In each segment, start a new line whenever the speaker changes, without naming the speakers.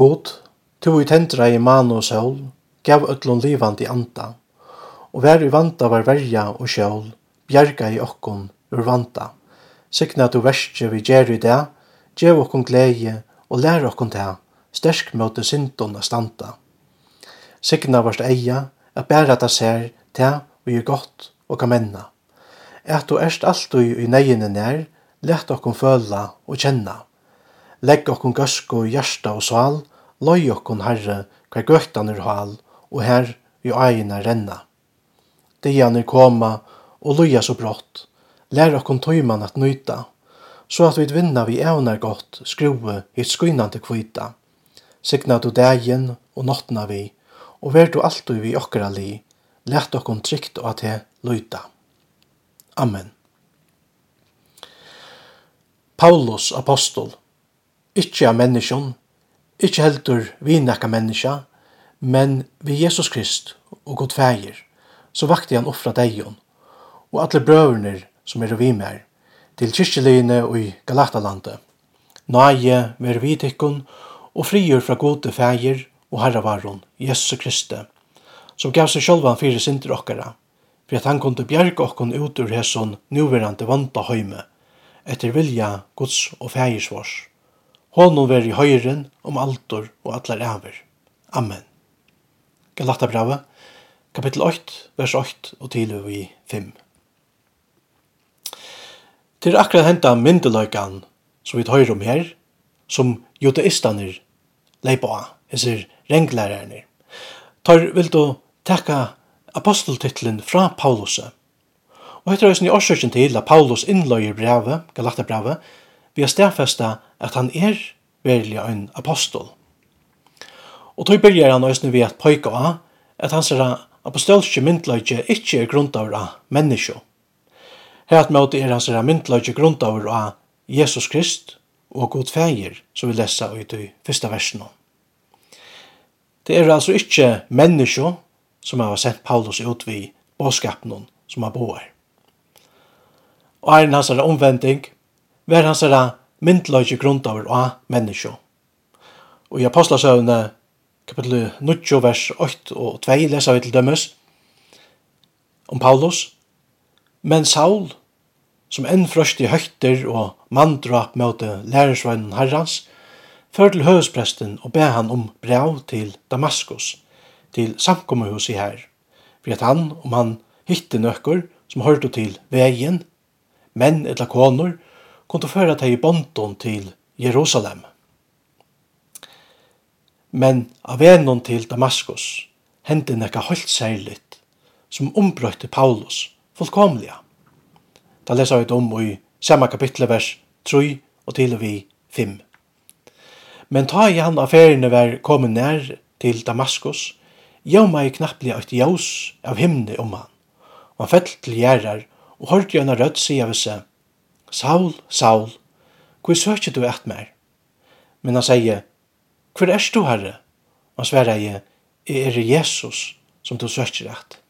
God, tu i tendra i man og sol, gav öllum livandi anda, og vær i vanda var verja og sjål, bjerga i okkon ur vanda. Sikna du verste vi gjer i det, gjev okkon glede og lær okkon det, stersk møte syndon a standa. Sikna varst eia, at bæra ta ser, ta og gjør godt og kan menna. Et du erst alltid i negene nær, lett okkon føla og kjenna. Legg okkon gøsko i hjersta og sal, Løy okkon herre, hver gøttan er hal, og her i eina renna. Dian er koma, og løya så brått. Lær okkon tøyman at nøyta, så at vi vinna vi evnar godt, skrue hitt skynande kvita. Signa du dagen og nottna vi, og ver du alltid vi okkara li, let okkon trygt og at he løyta. Amen. Paulus apostol, ikkje av menneskjon, ikkje heldur vi nekka menneska, men vi Jesus Krist og god feir, så vakti han offra deion, og alle brøvner som er vi mer, til kyrkjelegine og i Galatalandet. Naie ver vitikkun og frigjør fra gode feir og herravaron, Jesus Kristi, som gav seg sjálvan fyrir sinter okkara, for at han kunde bjerg okkon ut ur hesson nuverande vanta høyme, etter vilja Guds og fægirs vårs. Honom ver i høyren om altor og allar æver. Amen. Galata brava, kapittel 8, vers 8 og til vi 5. Til akkurat henta myndeløykan som vi høyrer om her, som judaistanir leipa av, hessir renglærerne. Tar vil du takka aposteltitlen fra Paulus. Og etter høysen i årsøkken til at Paulus innløyer brevet, Galata brevet, vi har stedfesta at han er verlig en apostol. Og tog byrjar han òsne vi at poika av at han er apostolske myndløyge ikkje er grundaver av menneskje. Her at møte er han ser myndløyge grundaver av Jesus Krist og god feir, som vi lesa ut i fyrsta versen. Det er altså ikkje menneskje som har sendt Paulus ut vi båskapen som har boer. Og er hans er omvending, ver hans er myndløyge grundaver av menneske. Og i apostlasøvne kapitel 9, vers 8 og 2 leser vi til dømes om Paulus. Men Saul, som enn frøst i høyter og mandrap møte lærersveinen herrans, før til høvespresten og be han om brev til Damaskus, til samkommehus i her, for at han, om han hitte nøkker som hørte til veien, menn eller koner, kunne føre teg i bonden til Jerusalem. Men av enon til Damaskus hendte nekka holdt særligt som ombrøyte Paulus fullkomliga. Da leser vi om i samme kapittel vers 3 og til og vi 5. Men ta i han affærene var kommet nær til Damaskus, jau meg knapplig et jaus av himne om han, og han fell til gjerrar og hørte gjerne rødt sida ved seg, Saul, Saul, hvor søkje du eit mer? Men han sier, hvor er du, Herre? Og han sverer jeg, er det Jesus som du søkje eit?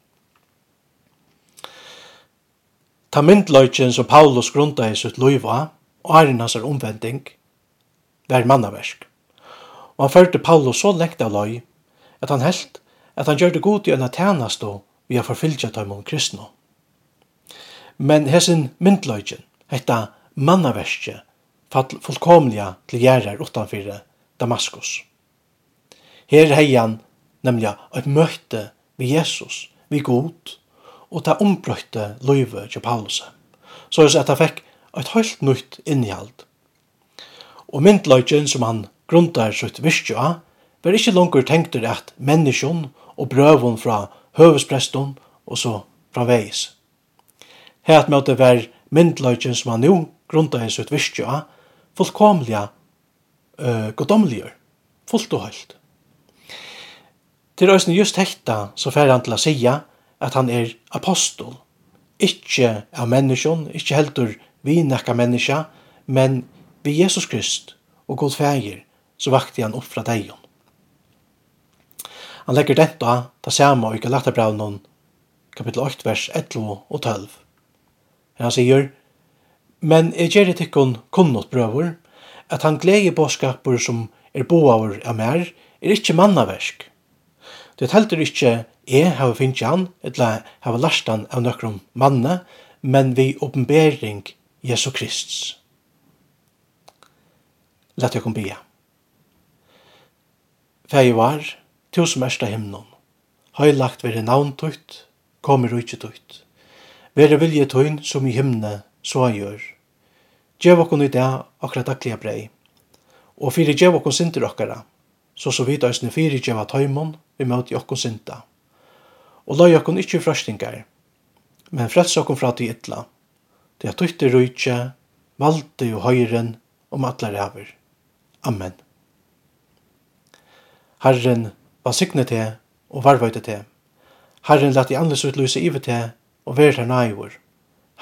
Ta myndløyken som Paulus grunda i sitt loiva, og æren hans er omvending, vær mannaversk. Og han førte Paulus så lengt av løy, at han helt, at han gjør det god i en atænast og vi har forfyllt seg om kristne. Men hessen myndløyken, hetta mannaverskje fall fullkomliga til gjerrar utanfor Damaskus. Her heian nemlig et møte vi Jesus, vi god, og ta ombrøyte løyve til Paulus. Så er at han fikk et helt nytt innhjald. Og myndløyken som han grundar sitt virkje av, var ikkje langer tenkt at menneskjon og brøvun fra høvespreston og så fra veis. Her at møte var myndløgjen som han nu grunda hans ut virkje av, fullkomliga uh, godomligur, fullt og høylt. Til røysen just hekta så fer han til å sija at han er apostol, ikkje av menneskjon, ikkje heldur vi nekka menneska, men vi Jesus Krist og god fægir, så vakti han opp fra deion. Han legger detta, ta samme og ikke lagt av kapittel 8, vers 11 og 12. Han sier, men jeg gjør et ikkon kunnot brøver, at han gleder bådskaper som er boaver av mer, er ikkje mannaversk. Det heldur ikkje jeg hava finnst han, etla hava last han av nøkron manna, men vi oppenbering Jesu Krists. Lett jeg kom bia. Fæg var, tusen mest himnon, høylagt veri navn tutt, kommer rujtje tutt. Vere vilje tøyn som i himne, så han gjør. Gjev okkon i dag akkurat daglige brei. Og fyrir gjev okkon sinter okkara, så så vidt òsne fyrir gjev tøymon vi møt i okkon sinta. Og lai okkon ikkje frøstingar, men frels okkon fra til ytla. Det er tøytte rujtje, valde og høyren om atla ræver. Amen. Herren, var sikne til og varvøyte til. Herren lati anleis utlyse ivet til og vær til nægur.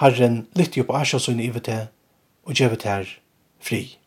Herren lytter jo på asja sunn i vete og gjevet her fri.